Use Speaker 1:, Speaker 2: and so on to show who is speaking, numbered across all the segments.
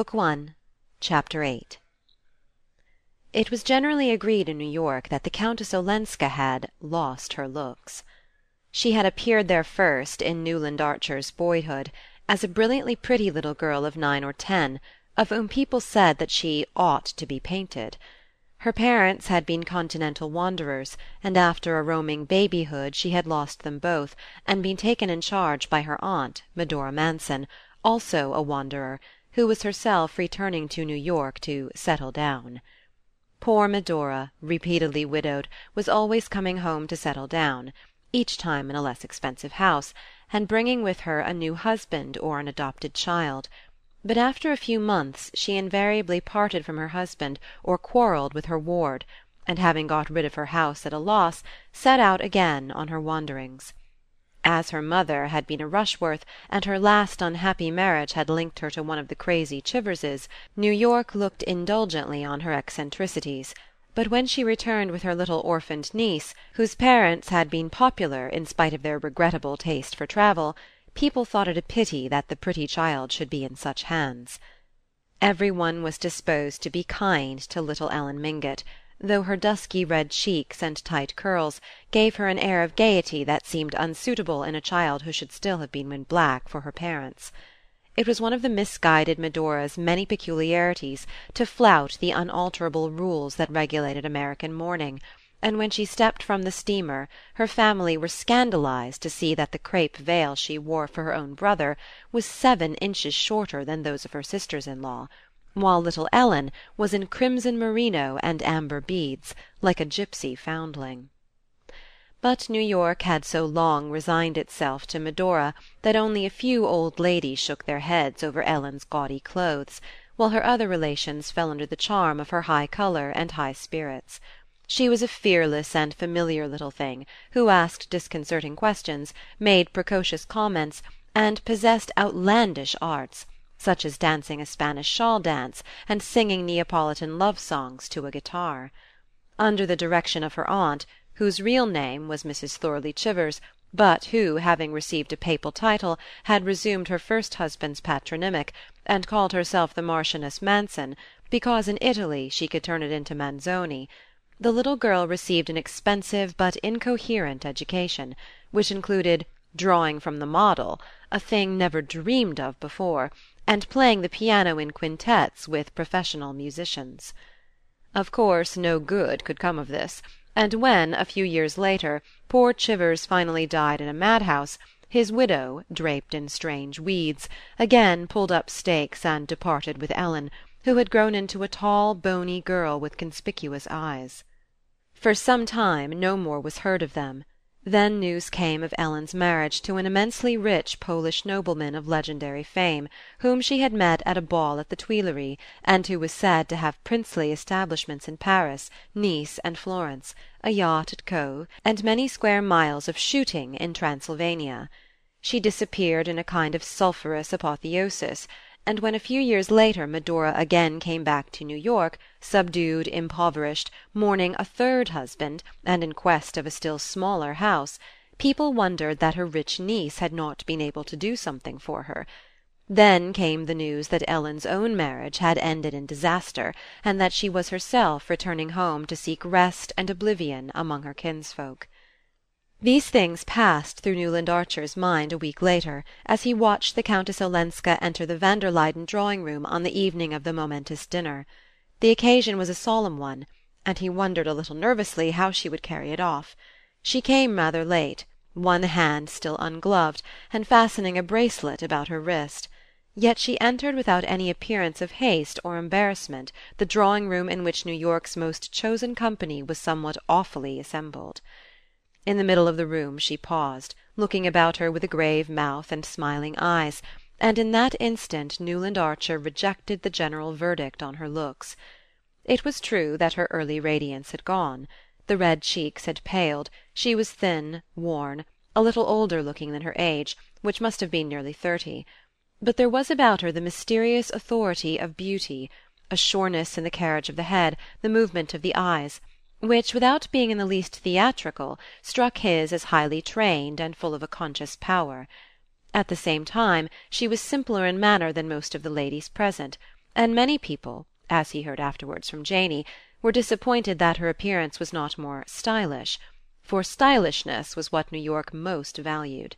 Speaker 1: Book One, Chapter 8 It was generally agreed in New York that the Countess Olenska had "lost her looks." She had appeared there first, in Newland Archer's boyhood, as a brilliantly pretty little girl of nine or ten, of whom people said that she "ought to be painted." Her parents had been Continental wanderers, and after a roaming babyhood she had lost them both, and been taken in charge by her aunt, Medora Manson, also a wanderer who was herself returning to New York to "settle down." Poor Medora, repeatedly widowed, was always coming home to settle down, each time in a less expensive house, and bringing with her a new husband or an adopted child; but after a few months she invariably parted from her husband or quarrelled with her ward, and having got rid of her house at a loss, set out again on her wanderings. As her mother had been a Rushworth, and her last unhappy marriage had linked her to one of the crazy Chiverses, New York looked indulgently on her eccentricities; but when she returned with her little orphaned niece, whose parents had been popular in spite of their regrettable taste for travel, people thought it a pity that the pretty child should be in such hands. Every one was disposed to be kind to little Ellen Mingott though her dusky red cheeks and tight curls gave her an air of gaiety that seemed unsuitable in a child who should still have been in black for her parents. It was one of the misguided Medora's many peculiarities to flout the unalterable rules that regulated American mourning, and when she stepped from the steamer her family were scandalized to see that the crape veil she wore for her own brother was seven inches shorter than those of her sisters in law while little Ellen was in crimson merino and amber beads, like a gypsy foundling. But New York had so long resigned itself to Medora that only a few old ladies shook their heads over Ellen's gaudy clothes, while her other relations fell under the charm of her high colour and high spirits. She was a fearless and familiar little thing, who asked disconcerting questions, made precocious comments, and possessed outlandish arts such as dancing a Spanish shawl dance and singing Neapolitan love songs to a guitar. Under the direction of her aunt, whose real name was Mrs. Thorley Chivers, but who, having received a papal title, had resumed her first husband's patronymic, and called herself the Marchioness Manson, because in Italy she could turn it into Manzoni, the little girl received an expensive but incoherent education, which included drawing from the model, a thing never dreamed of before and playing the piano in quintets with professional musicians. Of course no good could come of this, and when, a few years later, poor Chivers finally died in a madhouse, his widow, draped in strange weeds, again pulled up stakes and departed with Ellen, who had grown into a tall bony girl with conspicuous eyes. For some time no more was heard of them. Then news came of Ellen's marriage to an immensely rich Polish nobleman of legendary fame, whom she had met at a ball at the Tuileries, and who was said to have princely establishments in Paris, Nice and Florence, a yacht at Cowes, and many square miles of shooting in Transylvania. She disappeared in a kind of sulphurous apotheosis and when a few years later Medora again came back to New York, subdued, impoverished, mourning a third husband, and in quest of a still smaller house, people wondered that her rich niece had not been able to do something for her. Then came the news that Ellen's own marriage had ended in disaster, and that she was herself returning home to seek rest and oblivion among her kinsfolk. These things passed through Newland Archer's mind a week later, as he watched the Countess Olenska enter the van der Luyden drawing room on the evening of the momentous dinner. The occasion was a solemn one, and he wondered a little nervously how she would carry it off. She came rather late, one hand still ungloved, and fastening a bracelet about her wrist. Yet she entered without any appearance of haste or embarrassment the drawing room in which New York's most chosen company was somewhat awfully assembled. In the middle of the room she paused, looking about her with a grave mouth and smiling eyes, and in that instant Newland Archer rejected the general verdict on her looks. It was true that her early radiance had gone. The red cheeks had paled, she was thin, worn, a little older looking than her age, which must have been nearly thirty; but there was about her the mysterious authority of beauty, a sureness in the carriage of the head, the movement of the eyes which, without being in the least theatrical, struck his as highly trained and full of a conscious power. At the same time she was simpler in manner than most of the ladies present, and many people, as he heard afterwards from Janey, were disappointed that her appearance was not more stylish; for stylishness was what New York most valued.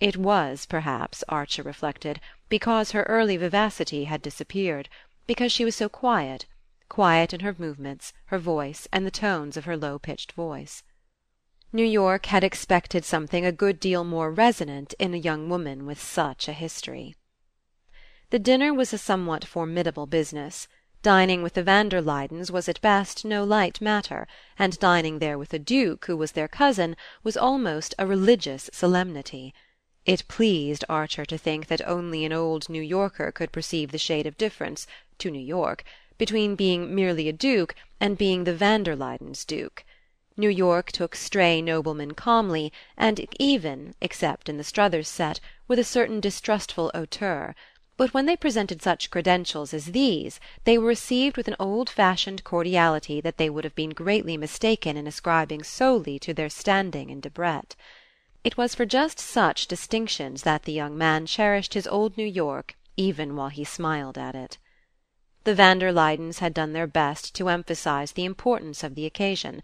Speaker 1: It was, perhaps, Archer reflected, because her early vivacity had disappeared, because she was so quiet quiet in her movements, her voice, and the tones of her low pitched voice. New York had expected something a good deal more resonant in a young woman with such a history. The dinner was a somewhat formidable business. Dining with the van der Luydens was at best no light matter, and dining there with a Duke who was their cousin was almost a religious solemnity. It pleased Archer to think that only an old New Yorker could perceive the shade of difference, to New York, between being merely a Duke and being the van der Luydens' Duke. New York took stray noblemen calmly, and even, except in the Struthers set, with a certain distrustful hauteur; but when they presented such credentials as these they were received with an old fashioned cordiality that they would have been greatly mistaken in ascribing solely to their standing in Debrett. It was for just such distinctions that the young man cherished his old New York even while he smiled at it. The van der Luydens had done their best to emphasize the importance of the occasion.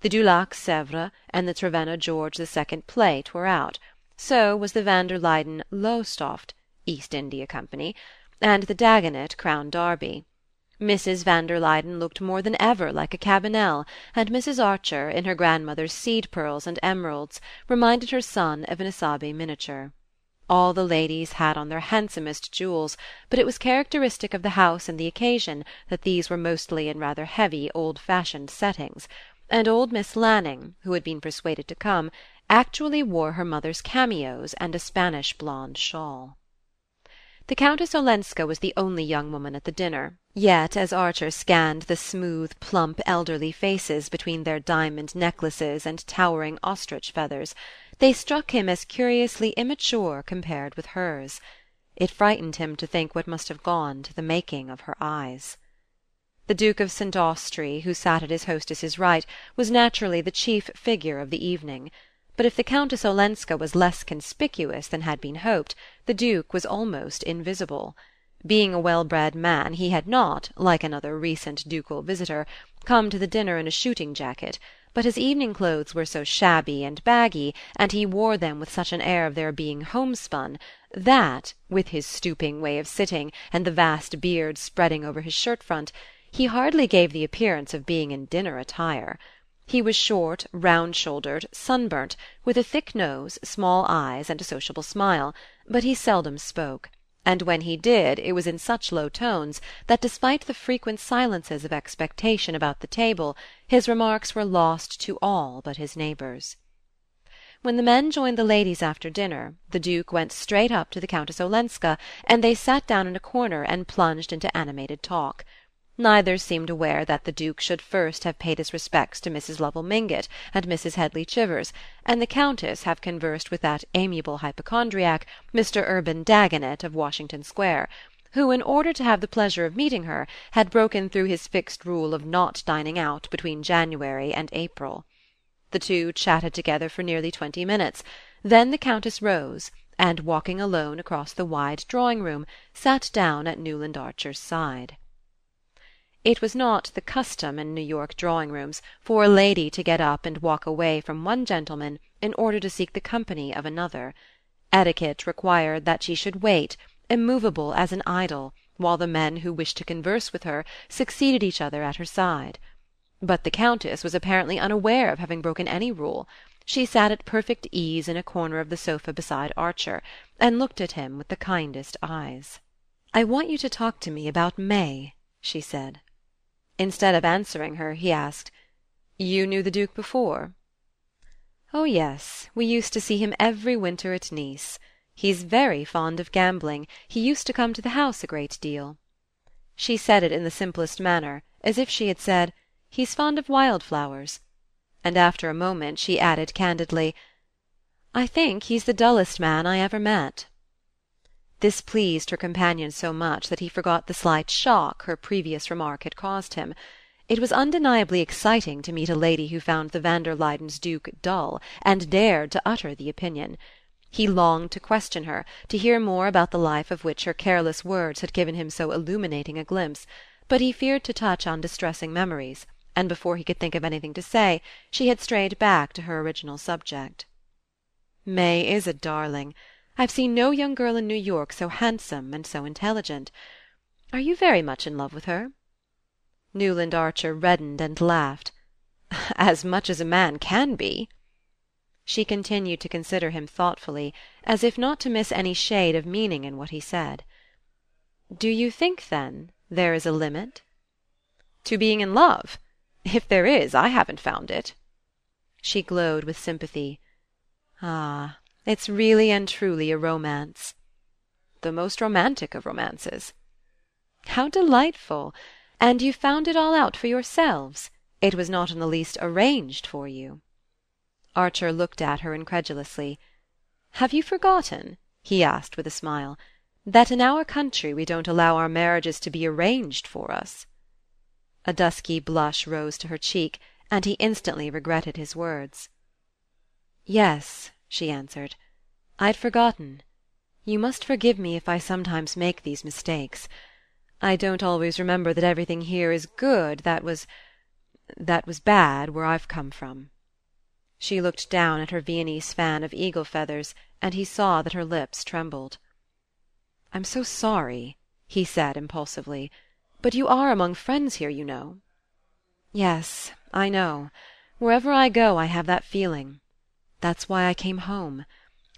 Speaker 1: The Du Lac and the Trevenna George II plate were out; so was the van der Luyden Lowestoft (East India Company) and the Dagonet Crown Derby. Mrs. van der Luyden looked more than ever like a Cabanel, and Mrs. Archer, in her grandmother's seed pearls and emeralds, reminded her son of an Isabey miniature. All the ladies had on their handsomest jewels, but it was characteristic of the house and the occasion that these were mostly in rather heavy old fashioned settings and old Miss Lanning, who had been persuaded to come, actually wore her mother's cameos and a Spanish blonde shawl. The Countess Olenska was the only young woman at the dinner, yet as Archer scanned the smooth plump elderly faces between their diamond necklaces and towering ostrich feathers, they struck him as curiously immature compared with hers. It frightened him to think what must have gone to the making of her eyes. The Duke of St. Austrey, who sat at his hostess's right, was naturally the chief figure of the evening; but if the Countess Olenska was less conspicuous than had been hoped, the Duke was almost invisible. Being a well bred man he had not, like another recent ducal visitor, come to the dinner in a shooting jacket, but his evening clothes were so shabby and baggy, and he wore them with such an air of their being homespun, that, with his stooping way of sitting, and the vast beard spreading over his shirt front he hardly gave the appearance of being in dinner attire. He was short, round shouldered, sunburnt, with a thick nose, small eyes, and a sociable smile; but he seldom spoke, and when he did it was in such low tones that, despite the frequent silences of expectation about the table, his remarks were lost to all but his neighbours. When the men joined the ladies after dinner, the Duke went straight up to the Countess Olenska, and they sat down in a corner and plunged into animated talk. Neither seemed aware that the Duke should first have paid his respects to Mrs. Lovell Mingott and Mrs. Headly Chivers, and the Countess have conversed with that amiable hypochondriac, Mr. Urban Dagonet of Washington Square, who, in order to have the pleasure of meeting her, had broken through his fixed rule of not dining out between January and April. The two chatted together for nearly twenty minutes; then the Countess rose, and walking alone across the wide drawing room, sat down at Newland Archer's side. It was not the custom in New York drawing rooms for a lady to get up and walk away from one gentleman in order to seek the company of another. Etiquette required that she should wait, immovable as an idol, while the men who wished to converse with her succeeded each other at her side. But the Countess was apparently unaware of having broken any rule. She sat at perfect ease in a corner of the sofa beside Archer, and looked at him with the kindest eyes. "I want you to talk to me about May," she said. Instead of answering her, he asked: "You knew the Duke before?" "Oh yes; we used to see him every winter at Nice. He's very fond of gambling; he used to come to the house a great deal." She said it in the simplest manner, as if she had said: "He's fond of wild flowers"; and after a moment she added candidly: "I think he's the dullest man I ever met." This pleased her companion so much that he forgot the slight shock her previous remark had caused him. It was undeniably exciting to meet a lady who found the van der Luydens' Duke dull, and dared to utter the opinion. He longed to question her, to hear more about the life of which her careless words had given him so illuminating a glimpse, but he feared to touch on distressing memories, and before he could think of anything to say she had strayed back to her original subject. "May is a darling. I've seen no young girl in New York so handsome and so intelligent. Are you very much in love with her?" Newland Archer reddened and laughed. "As much as a man can be!" She continued to consider him thoughtfully, as if not to miss any shade of meaning in what he said. "Do you think, then, there is a limit?" "To being in love? If there is, I haven't found it." She glowed with sympathy. "Ah, it's really and truly a romance." "The most romantic of romances." "How delightful! And you found it all out for yourselves? It was not in the least arranged for you?" Archer looked at her incredulously. "Have you forgotten," he asked with a smile, "that in our country we don't allow our marriages to be arranged for us?" A dusky blush rose to her cheek, and he instantly regretted his words. "Yes," she answered, "I'd forgotten. You must forgive me if I sometimes make these mistakes. I don't always remember that everything here is good that was that was bad where I've come from." She looked down at her Viennese fan of eagle feathers, and he saw that her lips trembled. "I'm so sorry," he said impulsively, "but you are among friends here, you know." "Yes, I know. Wherever I go I have that feeling. That's why I came home.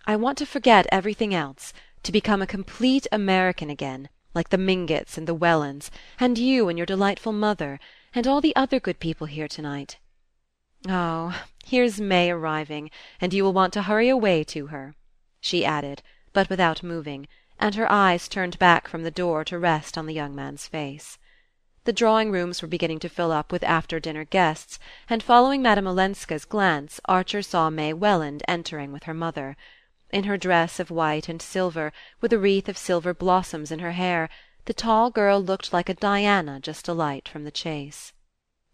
Speaker 1: I want to forget everything else, to become a complete American again, like the Mingotts and the Wellands, and you and your delightful mother, and all the other good people here to night. Oh, here's May arriving, and you will want to hurry away to her," she added, but without moving, and her eyes turned back from the door to rest on the young man's face. The drawing rooms were beginning to fill up with after dinner guests, and following Madame Olenska's glance Archer saw May Welland entering with her mother. In her dress of white and silver, with a wreath of silver blossoms in her hair, the tall girl looked like a Diana just alight from the chase.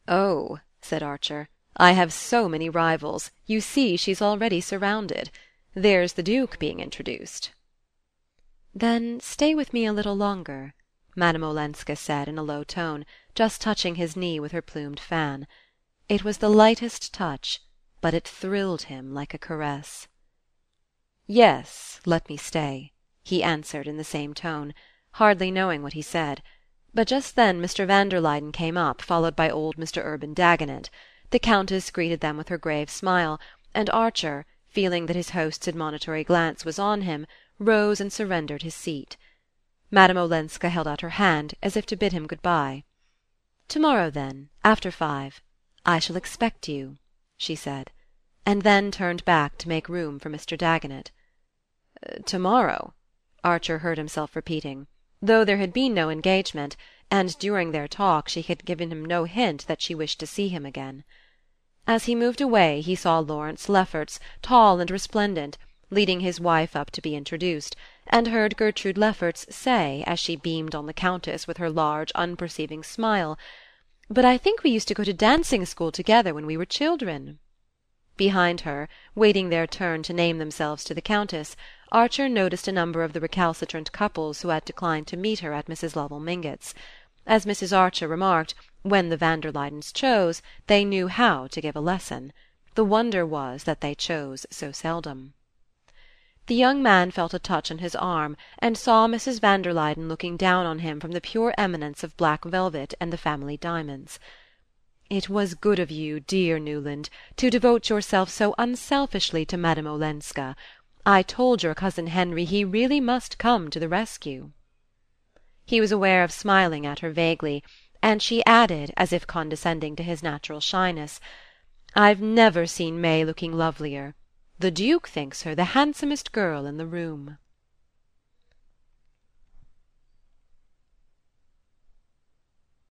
Speaker 1: "Oh," said Archer. I have so many rivals, you see she's already surrounded. There's the Duke being introduced." "Then stay with me a little longer," Madame Olenska said in a low tone, just touching his knee with her plumed fan. It was the lightest touch, but it thrilled him like a caress. "Yes, let me stay," he answered in the same tone, hardly knowing what he said; but just then Mr. van der Luyden came up, followed by old Mr. Urban Dagonet. The Countess greeted them with her grave smile, and Archer, feeling that his host's admonitory glance was on him, rose and surrendered his seat. Madame Olenska held out her hand, as if to bid him good bye. "To morrow, then, after five. I shall expect you," she said, and then turned back to make room for Mr. Dagonet. Uh, "To morrow?" Archer heard himself repeating, though there had been no engagement and during their talk she had given him no hint that she wished to see him again. As he moved away he saw Lawrence Lefferts, tall and resplendent, leading his wife up to be introduced, and heard Gertrude Lefferts say, as she beamed on the Countess with her large unperceiving smile, "But I think we used to go to dancing school together when we were children." Behind her, waiting their turn to name themselves to the Countess, Archer noticed a number of the recalcitrant couples who had declined to meet her at Mrs. Lovell Mingott's. As Mrs. Archer remarked, when the van der Luydens chose, they knew how to give a lesson. The wonder was that they chose so seldom. The young man felt a touch on his arm, and saw Mrs. van der Luyden looking down on him from the pure eminence of black velvet and the family diamonds. It was good of you, dear Newland, to devote yourself so unselfishly to Madame Olenska. I told your cousin Henry he really must come to the rescue." He was aware of smiling at her vaguely, and she added, as if condescending to his natural shyness, "I've never seen May looking lovelier. The Duke thinks her the handsomest girl in the room."